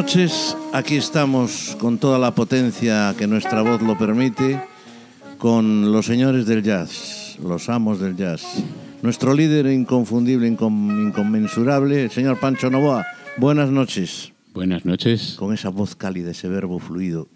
Noches, aquí estamos con toda la potencia que nuestra voz lo permite, con los señores del jazz, los amos del jazz. Nuestro líder inconfundible, incom- inconmensurable, el señor Pancho Novoa. Buenas noches. Buenas noches. Con esa voz cálida, ese verbo fluido.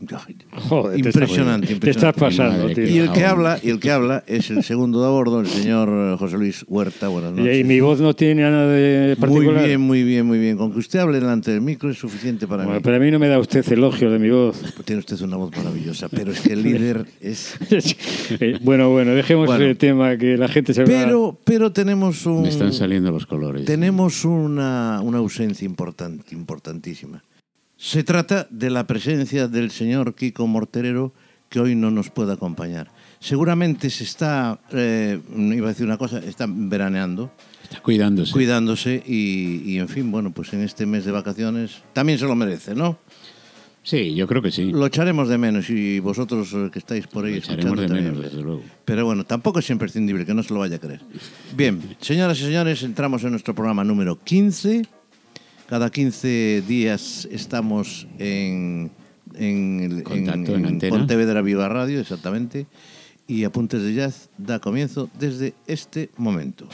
Joder, te impresionante, estás- Te estás impresionante. pasando, Madre tío. Y el que habla, y el que habla es el segundo de a bordo, el señor José Luis Huerta. Buenas noches. y mi voz no tiene nada de Muy particular. bien, muy bien, muy bien. Con que usted hable delante del micro es suficiente para Bueno, mí. pero a mí no me da usted elogios de mi voz. Tiene usted una voz maravillosa, pero es que el líder es... Eh, bueno, bueno, dejemos Bueno. el tema que la gente se va- Pero, pero tenemos un... Me están saliendo los colores. Tenemos una, una ausencia importante, importantísima. Se trata de la presencia del señor Kiko Morterero, que hoy no nos puede acompañar. Seguramente se está, eh, iba a decir una cosa, está veraneando, Está cuidándose. cuidándose y, y, en fin, bueno, pues en este mes de vacaciones también se lo merece, ¿no? sí, yo creo que sí. Lo echaremos de menos y vosotros eh, que estáis por ahí Lo echaremos de menos, desde luego. Pero bueno, tampoco es imprescindible, que no se lo vaya a creer. Bien, señoras y señores, entramos en nuestro programa número 15. Cada 15 días estamos en, en, el- Contacto en. Pontevedra Viva Radio, exactamente. Y Apuntes de Jazz da comienzo desde este momento.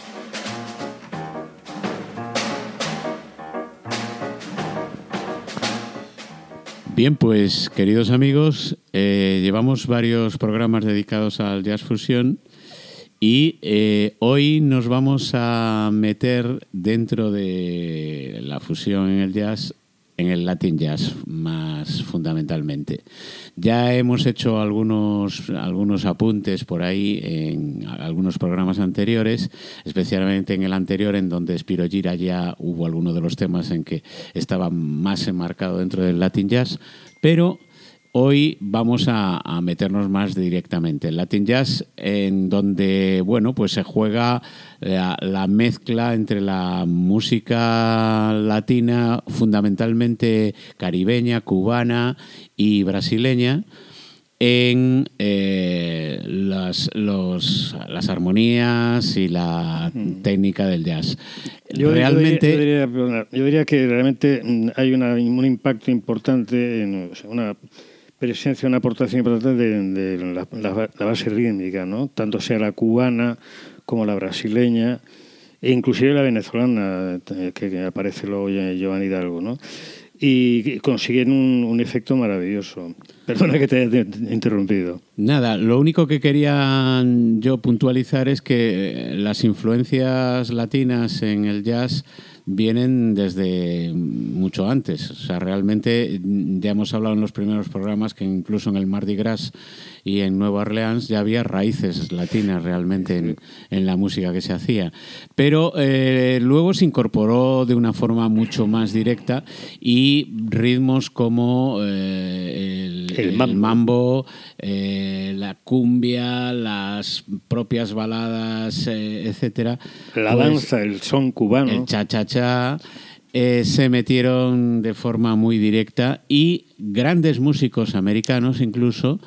Bien, pues queridos amigos, eh, llevamos varios programas dedicados al jazz fusión y eh, hoy nos vamos a meter dentro de la fusión en el jazz, en el Latin jazz más fundamentalmente. Ya hemos hecho algunos, algunos apuntes por ahí en algunos programas anteriores, especialmente en el anterior en donde Spiro Gira ya hubo alguno de los temas en que estaba más enmarcado dentro del Latin jazz, pero Hoy vamos a, a meternos más directamente en Latin Jazz, en donde bueno, pues se juega la, la mezcla entre la música latina, fundamentalmente caribeña, cubana y brasileña, en eh, las, los- las armonías y la técnica del jazz. Yo, Realmente. Yo diría, yo diría, perdona, yo diría que realmente hay una- un impacto importante, en, o sea, una presencia, una aportación importante de, la, la- base rítmica, ¿no? Tanto sea la cubana como la brasileña e inclusive la venezolana, eh, que, aparece luego ya Giovanni Hidalgo, ¿no? Y consiguen un, un efecto maravilloso. Perdona que te haya interrumpido. Nada, lo único que quería yo puntualizar es que eh, las influencias latinas en el jazz vienen desde mucho antes. O sea, realmente ya hemos hablado en los primeros programas que incluso en el Mardi Gras y en Nueva Orleans ya había raíces latinas realmente en, en la música que se hacía. Pero eh, luego se incorporó de una forma mucho más directa y ritmos como eh, el, El el mambo. eh, la cumbia, las propias baladas, etcétera. La pues, danza, el son cubano. el cha-cha-cha, eh, se metieron de forma muy directa y grandes músicos americanos incluso,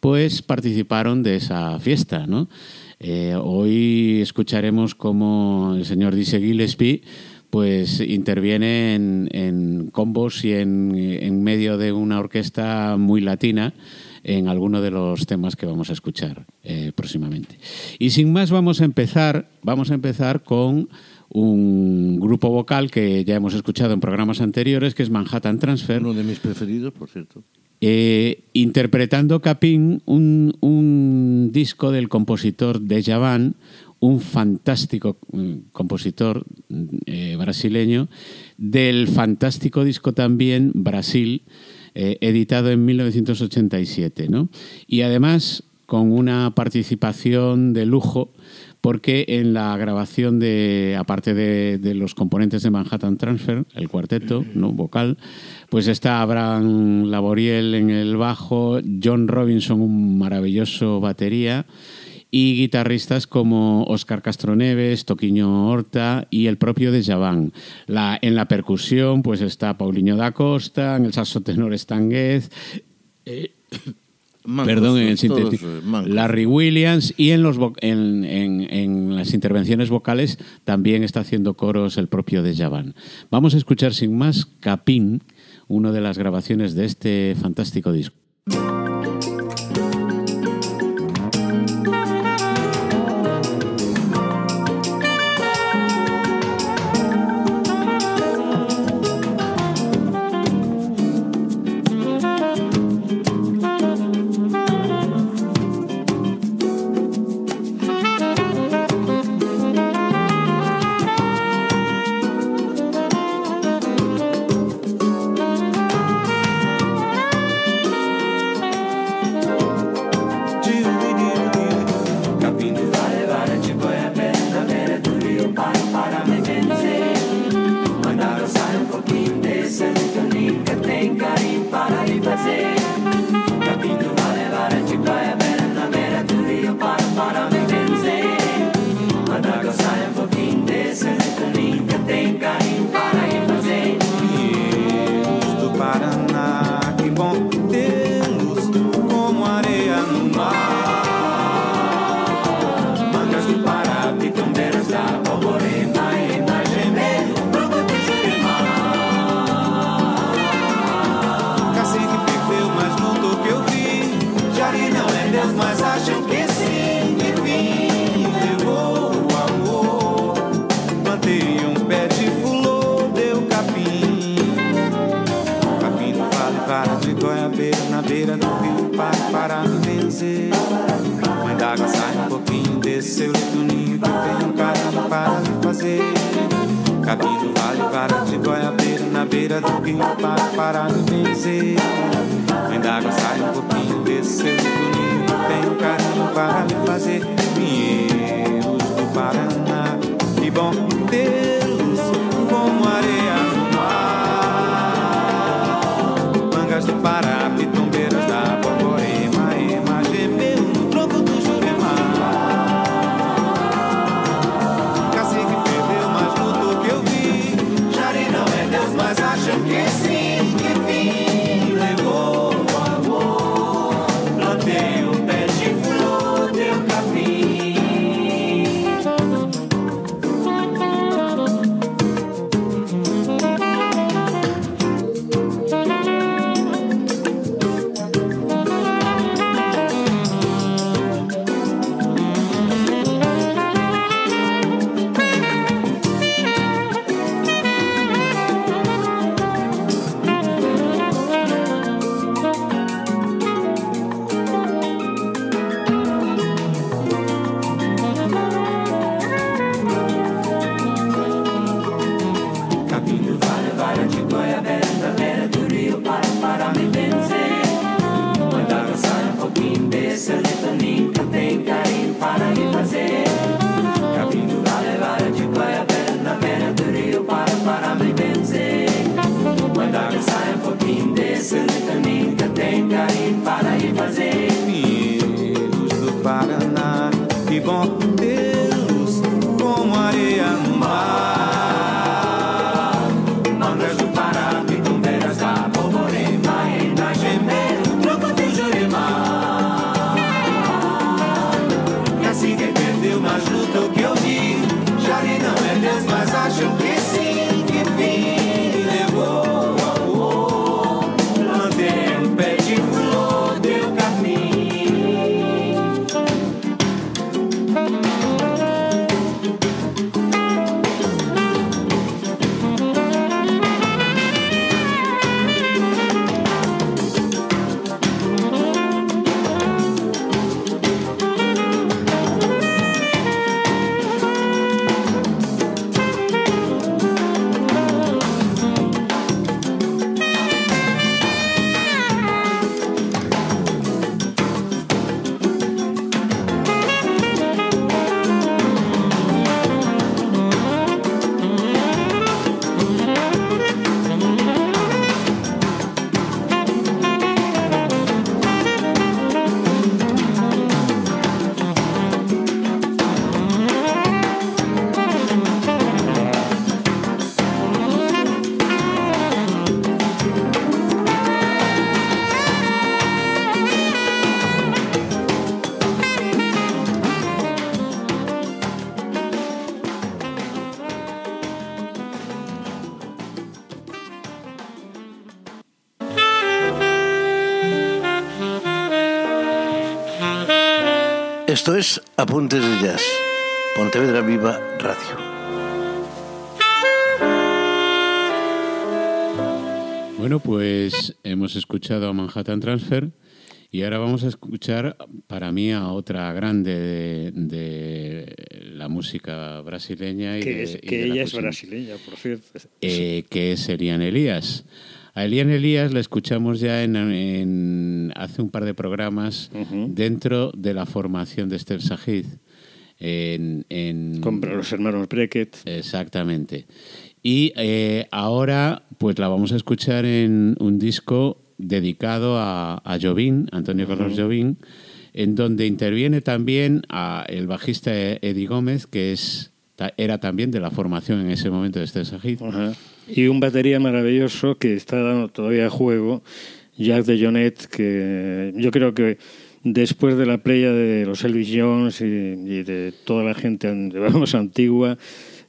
pues participaron de esa fiesta, ¿no? Eh, hoy escucharemos cómo el señor Dizzy Gillespie pues interviene en, en combos y en, en medio de una orquesta muy latina en alguno de los temas que vamos a escuchar eh, próximamente. Y sin más vamos a empezar, vamos a empezar con un grupo vocal que ya hemos escuchado en programas anteriores, que es Manhattan Transfer, Uno de mis preferidos, por cierto. Eh, interpretando Capín un, disco del compositor Deja Van, un fantástico mm, compositor mm, eh, brasileño, del fantástico disco también Brasil, eh, editado en 1987. ¿no? Y además con una participación de lujo porque en la grabación de, aparte de, de los componentes de Manhattan Transfer, el cuarteto no vocal, pues está Abraham Laboriel en el bajo, John Robinson, un maravilloso batería, y guitarristas como Oscar Castroneves, Toquiño Horta y el propio de Javán. La, en la percusión pues está Paulinho da Costa, en el saxo tenor Stanguez, eh, Mancos, Perdón, en el sintético. eh. Larry Williams y en, los en- en las intervenciones vocales también está haciendo coros el propio de Javan. Vamos a escuchar sin más Capín, una de las grabaciones de este fantástico disco. Esto es Apuntes de Jazz, Pontevedra Viva Radio. Bueno, pues hemos escuchado a Manhattan Transfer y ahora vamos a escuchar para mí a otra grande de, la música brasileña. Y que, que ella es brasileña, por cierto. Eh, que es Elian Elías. A Elian Elías la escuchamos ya en, hace un par de programas dentro de la formación de Esther Sajid. En, Con los hermanos Breckett. Exactamente. Y eh, ahora pues la vamos a escuchar en un disco dedicado a, a Antonio Carlos Jobim, en donde interviene también a el bajista Eddie Gómez, que es era también de la formación en ese momento de Esther Sajid. Y un batería maravilloso que está dando todavía juego, Jack de Jonet, que yo creo que después de la playa de los Elvis Jones y, de toda la gente vamos, antigua,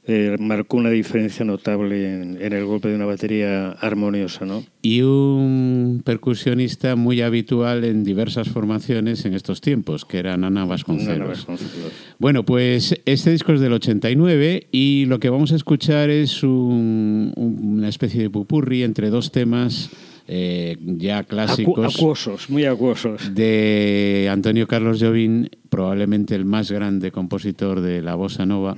eh, marcó una diferencia notable en, el golpe de una batería armoniosa. ¿no? Y un percusionista muy habitual en diversas formaciones en estos tiempos, que era Nana Vasconcelos. Bueno, pues este disco es del 89 y lo que vamos a escuchar es una especie de pupurri entre dos temas. Eh, ya clásicos. acuosos, muy acuosos. De Antonio Carlos Jobim, probablemente el más grande compositor de la bossa nova.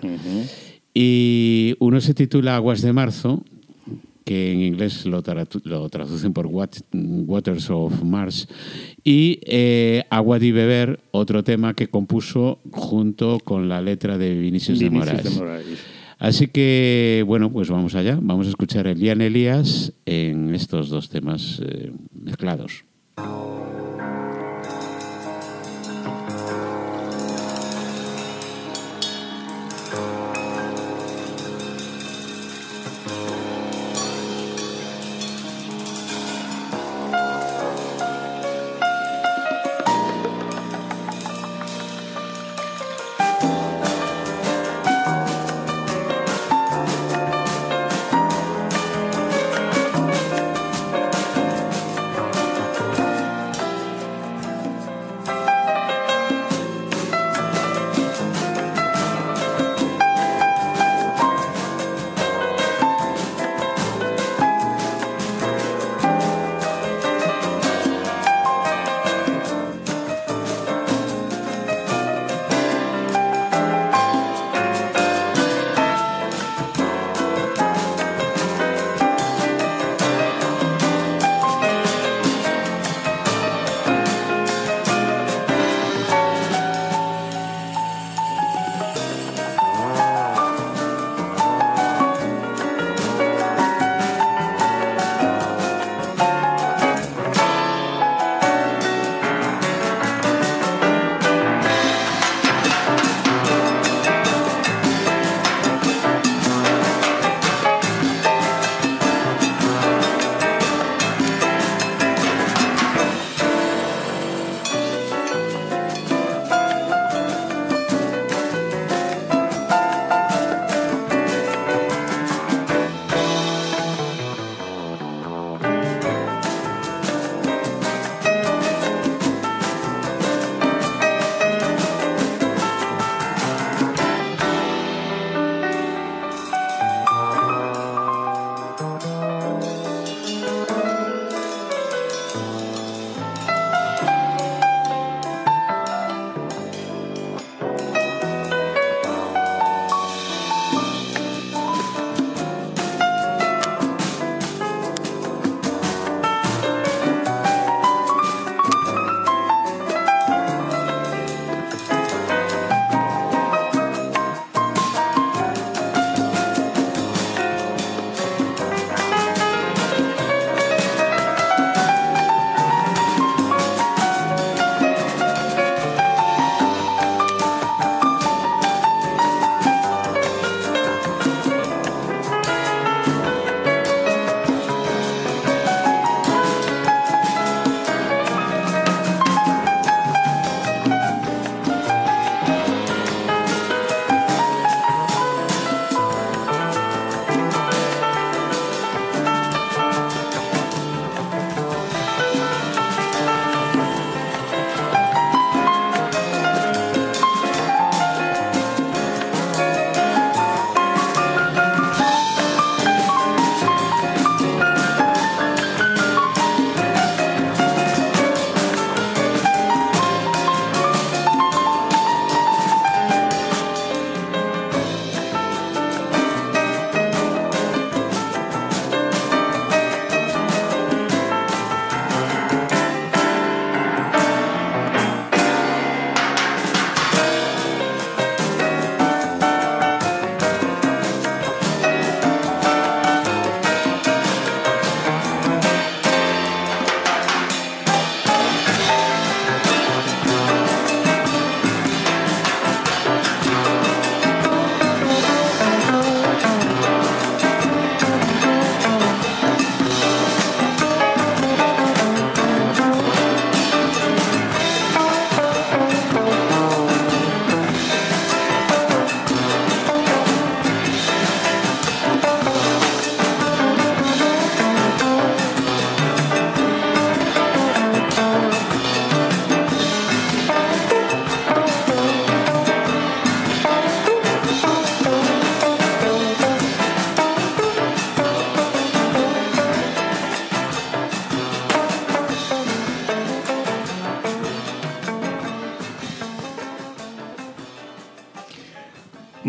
Y uno se titula Aguas de Marzo, que en inglés lo, traducen por Waters of Mars, y eh, Agua de Beber, otro tema que compuso junto con la letra de Vinicius, de, Moraes. Así que, bueno, pues vamos allá. Vamos a escuchar a Elian Elías en estos dos temas eh, mezclados.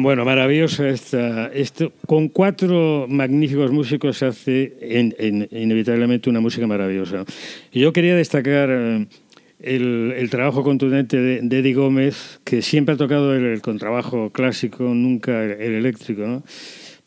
Bueno, maravillosa esta. Esto, con cuatro magníficos músicos se hace inevitablemente una música maravillosa. yo quería destacar eh, el, trabajo contundente de, Eddie Gómez, que siempre ha tocado el, contrabajo clásico, nunca el, eléctrico, ¿no?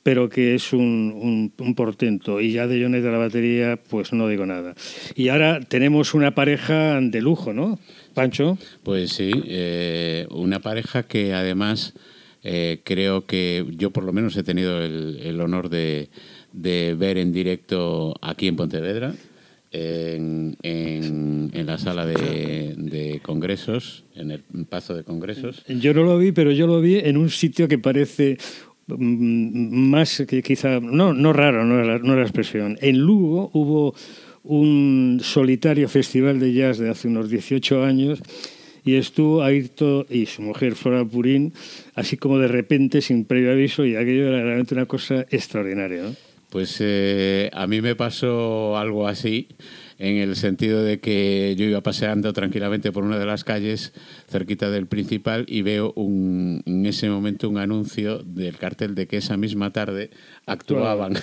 pero que es un, portento. Y ya de Jones de la batería, pues no digo nada. Y ahora tenemos una pareja de lujo, ¿no, Pancho? Pues sí, eh, una pareja que además eh, creo que yo por lo menos he tenido el, honor de, ver en directo aquí en Pontevedra. En, la sala de, congresos, en el paso de congresos. Yo no lo vi, pero yo lo vi en un sitio que parece mm, más que quizá, no, no raro, no es, no la expresión. En Lugo hubo un solitario festival de jazz de hace unos 18 años y estuvo Ayrton y su mujer Flora Purín, así como de repente, sin previo aviso, y aquello era realmente una cosa extraordinaria. Pues eh, a mí me pasó algo así en el sentido de que yo iba paseando tranquilamente por una de las calles cerquita del principal y veo un, en ese momento un anuncio del cartel de que esa misma tarde actuaban.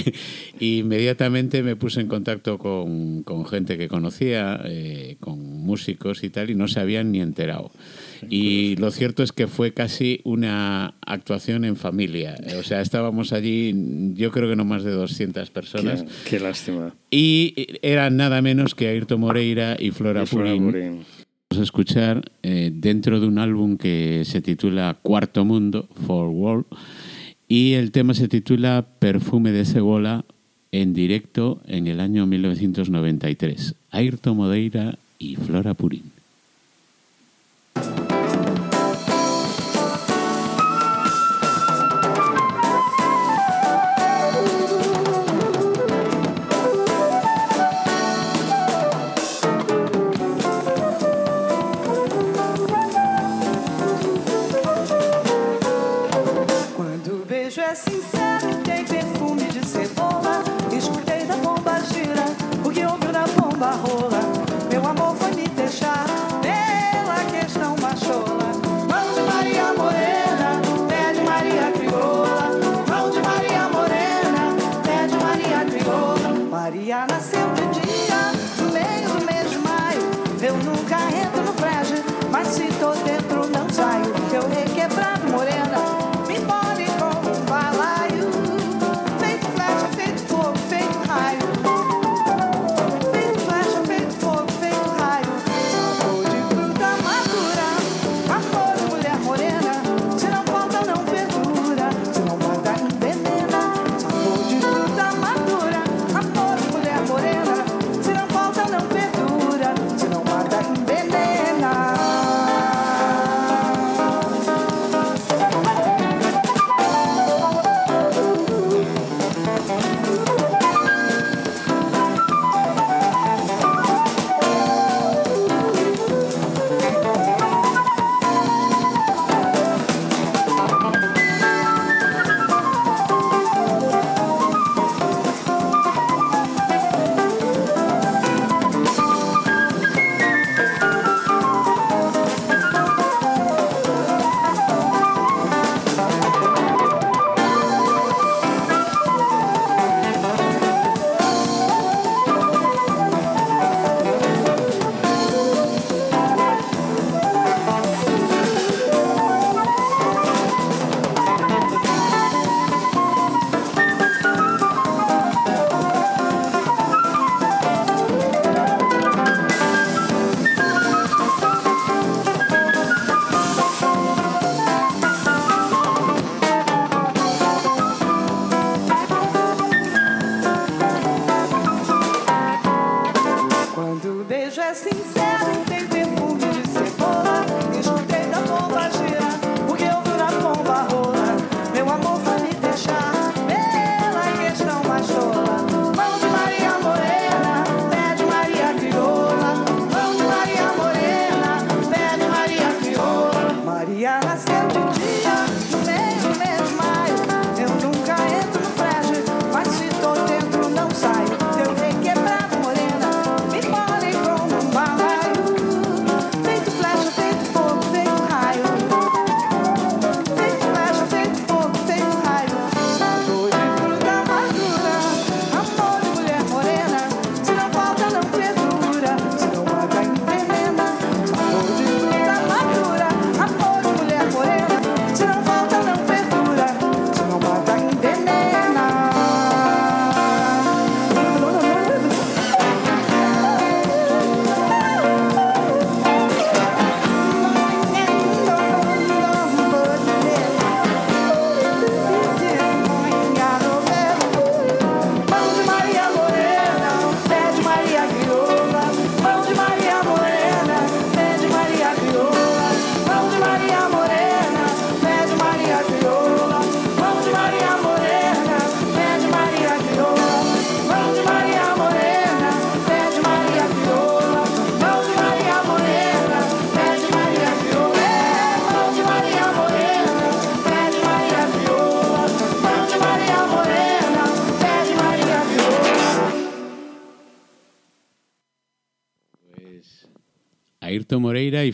Inmediatamente me puse en contacto con, con gente que conocía, eh, con músicos y tal, y no se habían ni enterado. Y lo cierto es que fue casi una actuación en familia. O sea, estábamos allí, yo creo que no más de 200 personas. Qué, lástima. Y eran nada menos que Ayrton Moreira y Flora, Purín. Vamos a escuchar eh, dentro de un álbum que se titula Cuarto Mundo, For World, y el tema se titula Perfume de Cebola en directo en el año 1993. Ayrton Moreira y Flora Purín.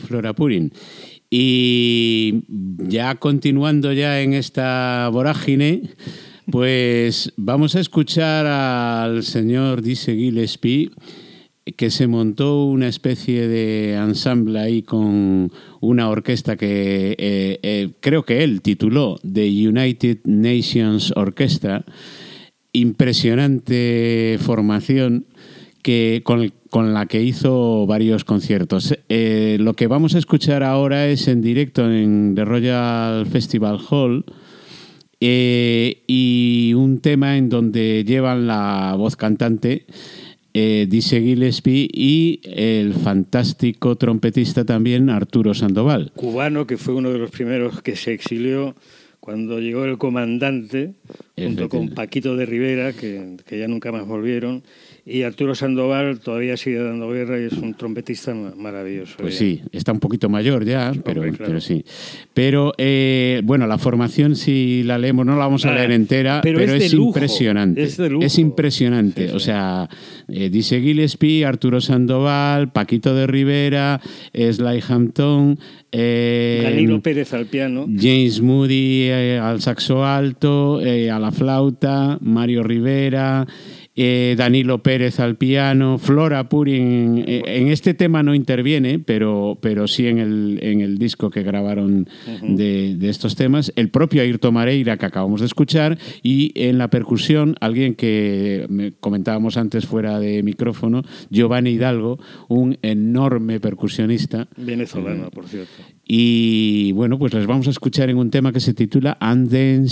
Flora Purin. Y ya continuando ya en esta vorágine, pues vamos a escuchar al señor Dizzy Gillespie que se montó una especie de ensamble ahí con una orquesta que eh, eh, creo que él tituló The United Nations Orchestra. Impresionante formación que, con, la que hizo varios conciertos. Eh, lo que vamos a escuchar ahora es en directo en The Royal Festival Hall. y un tema en donde llevan la voz cantante eh, dice Gillespie y el fantástico trompetista también Arturo Sandoval. Cubano que fue uno de los primeros que se exilió cuando llegó el comandante, junto con Paquito de Rivera, que, que ya nunca más volvieron, y Arturo Sandoval todavía sigue dando guerra y es un trompetista maravilloso. Pues sí, está un poquito mayor ya, pero, pero sí. Pero eh, bueno, la formación, si la leemos, no la vamos a leer entera, pero, es, impresionante. Es, impresionante. O sea, eh, dice Gillespie, Arturo Sandoval, Paquito de Rivera, Sly Hampton. Eh, Danilo Pérez al piano. James Moody al saxo alto, a la flauta, Mario Rivera. Eh, Danilo Pérez al piano, Flora Purin eh, en, este tema no interviene, pero, pero sí en el, en el disco que grabaron de, estos temas, el propio Ayrton Mareira que acabamos de escuchar y en la percusión alguien que comentábamos antes fuera de micrófono, Giovanni Hidalgo, un enorme percusionista. Venezolano, por cierto. Y bueno, pues les vamos a escuchar en un tema que se titula And Then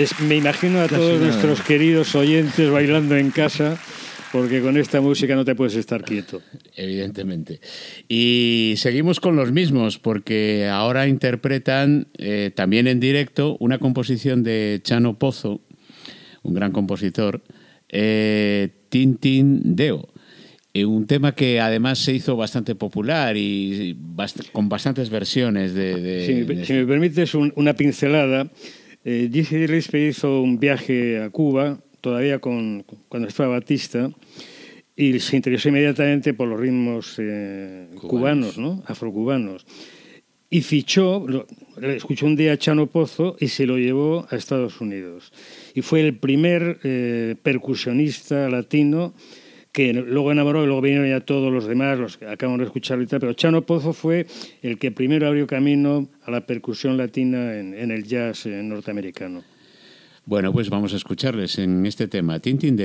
Es, me imagino a todos nuestros queridos oyentes bailando en casa, porque con esta música no te puedes estar quieto. Evidentemente. Y seguimos con los mismos, porque ahora interpretan eh, también en directo una composición de Chano Pozo, un gran compositor, eh, Tintin Deo. Eh, un tema que además se hizo bastante popular y bast- con bastantes versiones de... de- Si me, de- si me permites un- una pincelada, eh, Dizzy Gillespie hizo un viaje a Cuba, todavía con, cuando estaba Batista, y se interesó inmediatamente por los ritmos eh, Cubanos. cubanos, ¿no? afrocubanos. Y fichó, lo- escuchó un día a Chano Pozo y se lo llevó a Estados Unidos. Y fue el primer eh, percusionista latino que luego enamoró y luego vinieron ya todos los demás, los que acabamos de escuchar ahorita, pero Chano Pozo fue el que primero abrió camino a la percusión latina en, el jazz eh, norteamericano. Bueno, pues vamos a escucharles en este tema, Tintin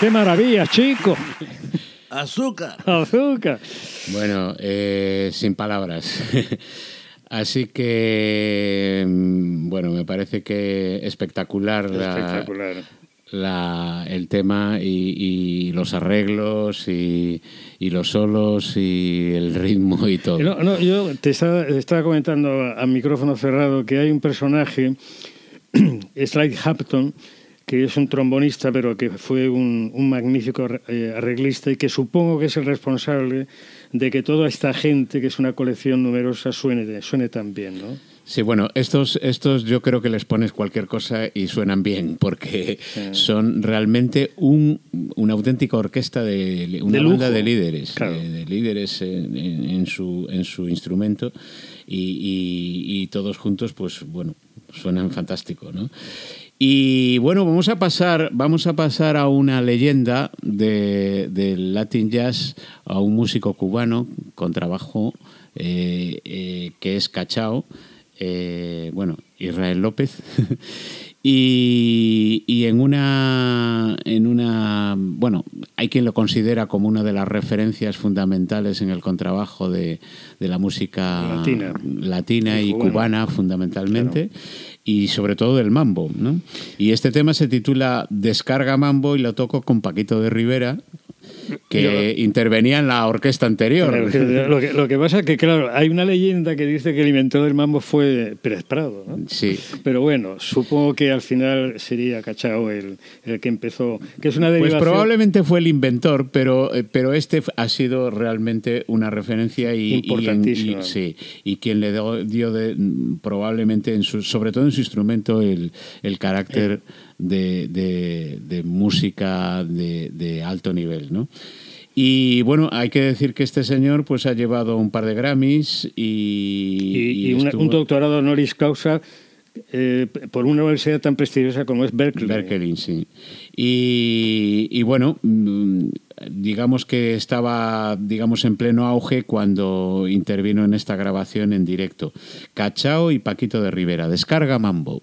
qué maravilla, chico. Azúcar. Azúcar. Bueno, eh, sin palabras. Así que, mm, bueno, me parece que espectacular, Espectacular. La, el tema y, y los arreglos y, y, los solos y el ritmo y todo. No, no, yo te estaba, estaba comentando a micrófono cerrado que hay un personaje, Slide Hampton, que es un trombonista, pero que fue un, un magnífico eh, arreglista y que supongo que es el responsable de que toda esta gente, que es una colección numerosa, suene, suene tan bien, ¿no? Sí, bueno, estos, estos yo creo que les pones cualquier cosa y suenan bien, porque sí. son realmente un, una auténtica orquesta de una de banda de líderes, Claro. de, de líderes en, en- en su, en su instrumento y, y- y todos juntos, pues bueno, suenan fantástico, ¿no? Y bueno, vamos a pasar, vamos a pasar a una leyenda de- del Latin Jazz, a un músico cubano con trabajo eh, eh, que es Cachao, eh, bueno, Israel López. Y, y en una en una bueno hay quien lo considera como una de las referencias fundamentales en el contrabajo de, de la música Latina. latina Y y cubana. cubana fundamentalmente y sobre todo del mambo ¿no? y este tema se titula Descarga Mambo y lo toco con Paquito de Rivera que intervenía en la orquesta anterior Lo que, lo que pasa es que, claro, hay una leyenda que dice que el inventor del mambo fue Pérez Prado, ¿no? sí Pero bueno, supongo que al final sería Cachao el, el que empezó, que es una Pues derivación... probablemente fue el inventor, pero, eh, pero este ha sido realmente una referencia y, Importantísima. y- sí, y quien le dio, dio de, mm, probablemente, en su, sobre todo en su instrumento, el, el carácter de, de- de música de, de alto nivel, ¿no? Y bueno, hay que decir que este señor pues ha llevado un par de Grammys y, y, y y una- estuvo- un doctorado honoris causa eh, por una universidad tan prestigiosa como es Berkeley. Berkeley, sí. Y, y bueno, mm, digamos que estaba digamos en pleno auge cuando intervino en esta grabación en directo. Cachao y Paquito de Rivera. Descarga Mambo.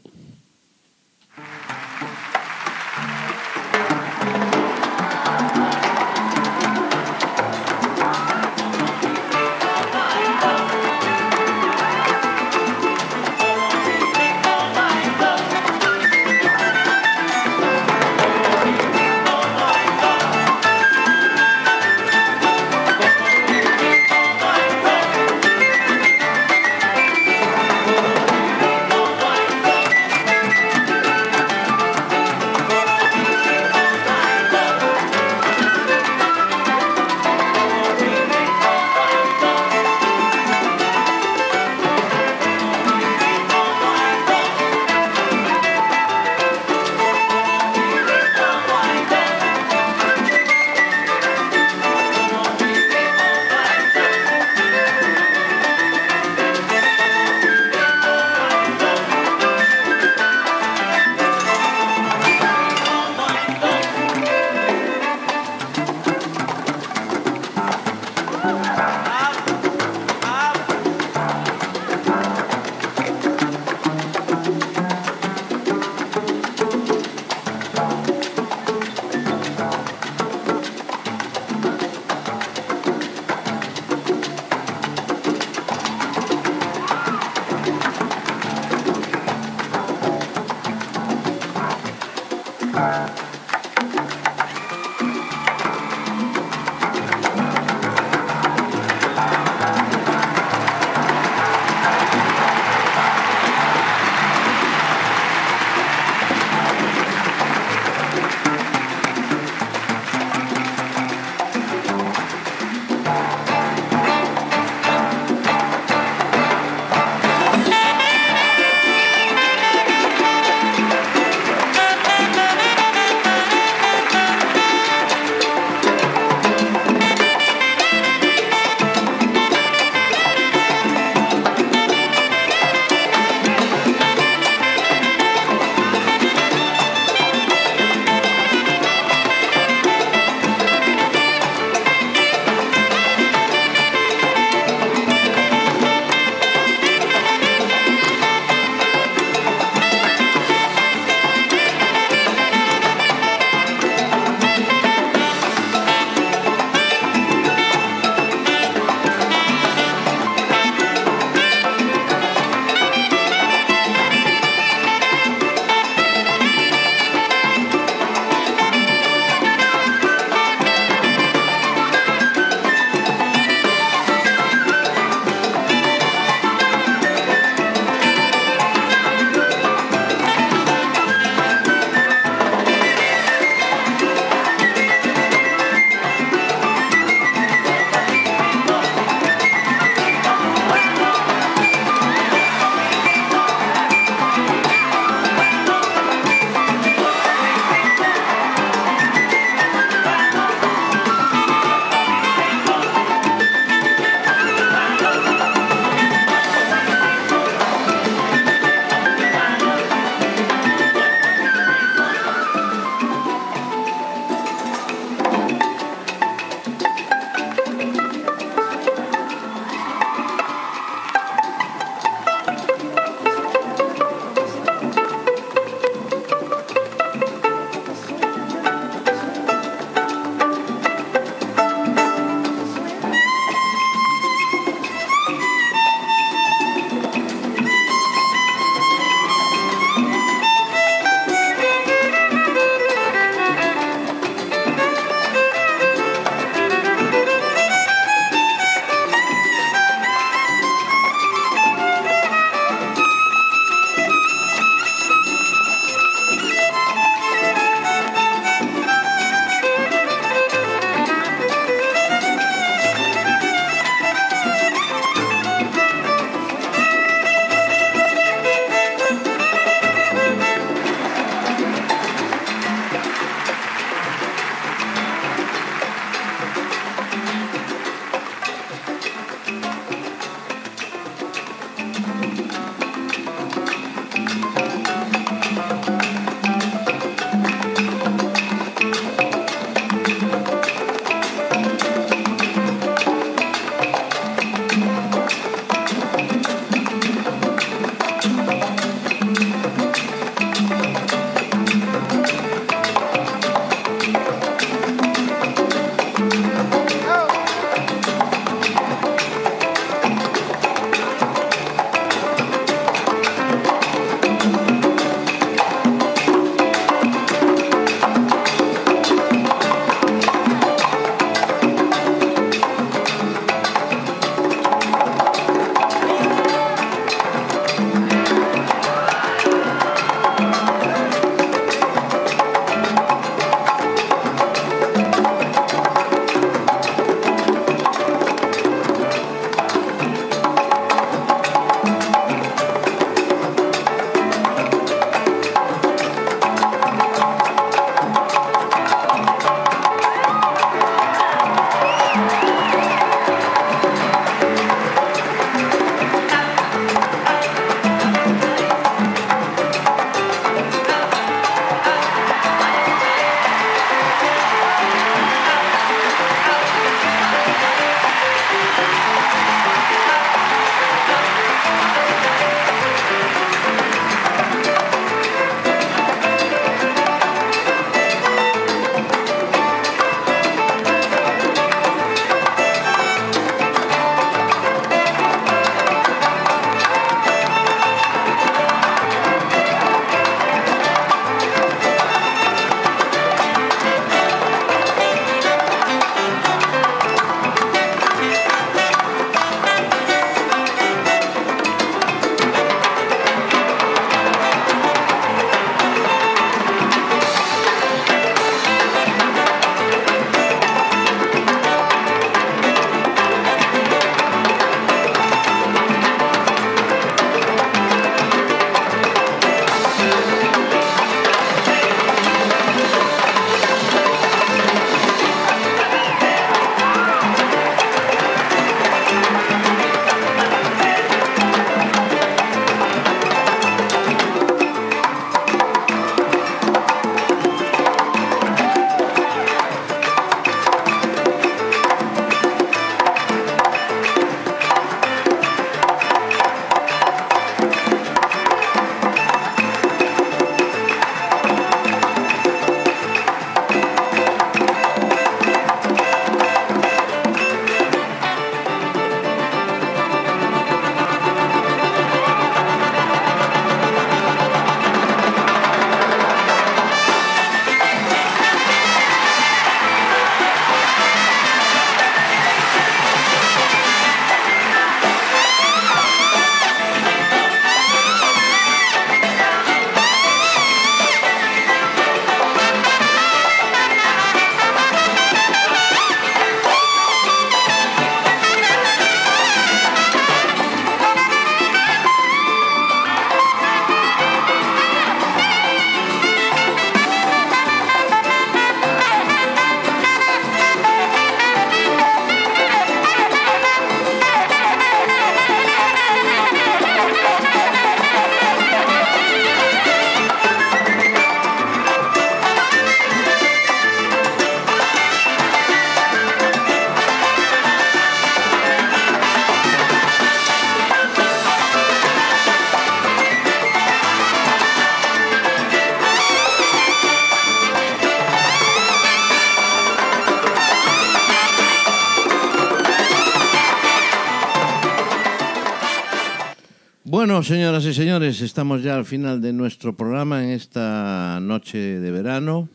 Bueno, señoras y señores, estamos ya al final de nuestro programa en esta noche de verano.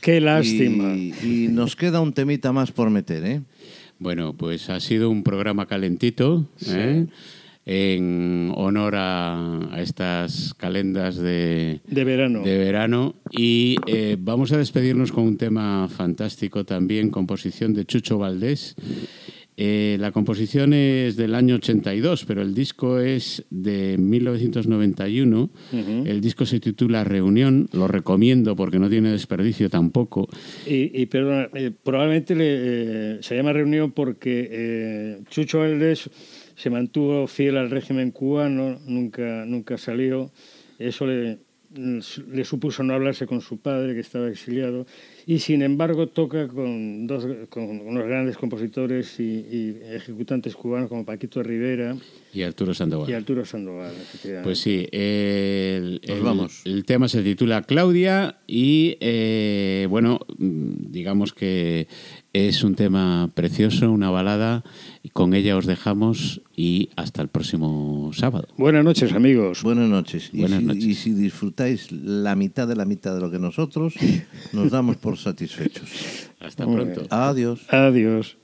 Qué lástima. Y, y nos queda un temita más por meter, ¿eh? Bueno, pues ha sido un programa calentito, ¿eh? en honor a, a estas calendas de, De verano. de verano. Y eh, vamos a despedirnos con un tema fantástico también, composición de Chucho Valdés. Eh, la composición es del año 82, pero el disco es de 1991. El disco se titula Reunión, lo recomiendo porque no tiene desperdicio tampoco. Y, y perdona, eh, probablemente le, eh, se llama reunión porque Chucho Valdés se mantuvo fiel al régimen cubano, nunca, nunca salió. Eso le, le supuso no hablarse con su padre, que estaba exiliado, y sin embargo toca con, dos, con unos grandes compositores y, y ejecutantes cubanos como Paquito Rivera Y Arturo Sandoval. y Arturo Sandoval. efectivamente. Pues sí, el, vamos. el tema se titula Claudia y eh, bueno, digamos que es un tema precioso, una balada, y con ella os dejamos y hasta el próximo sábado. Buenas noches, amigos. Buenas noches. Y, Buenas si, noches. y si disfrutáis la mitad de la mitad de lo que nosotros, nos damos por satisfechos. Hasta Muy pronto. Adiós. Adiós.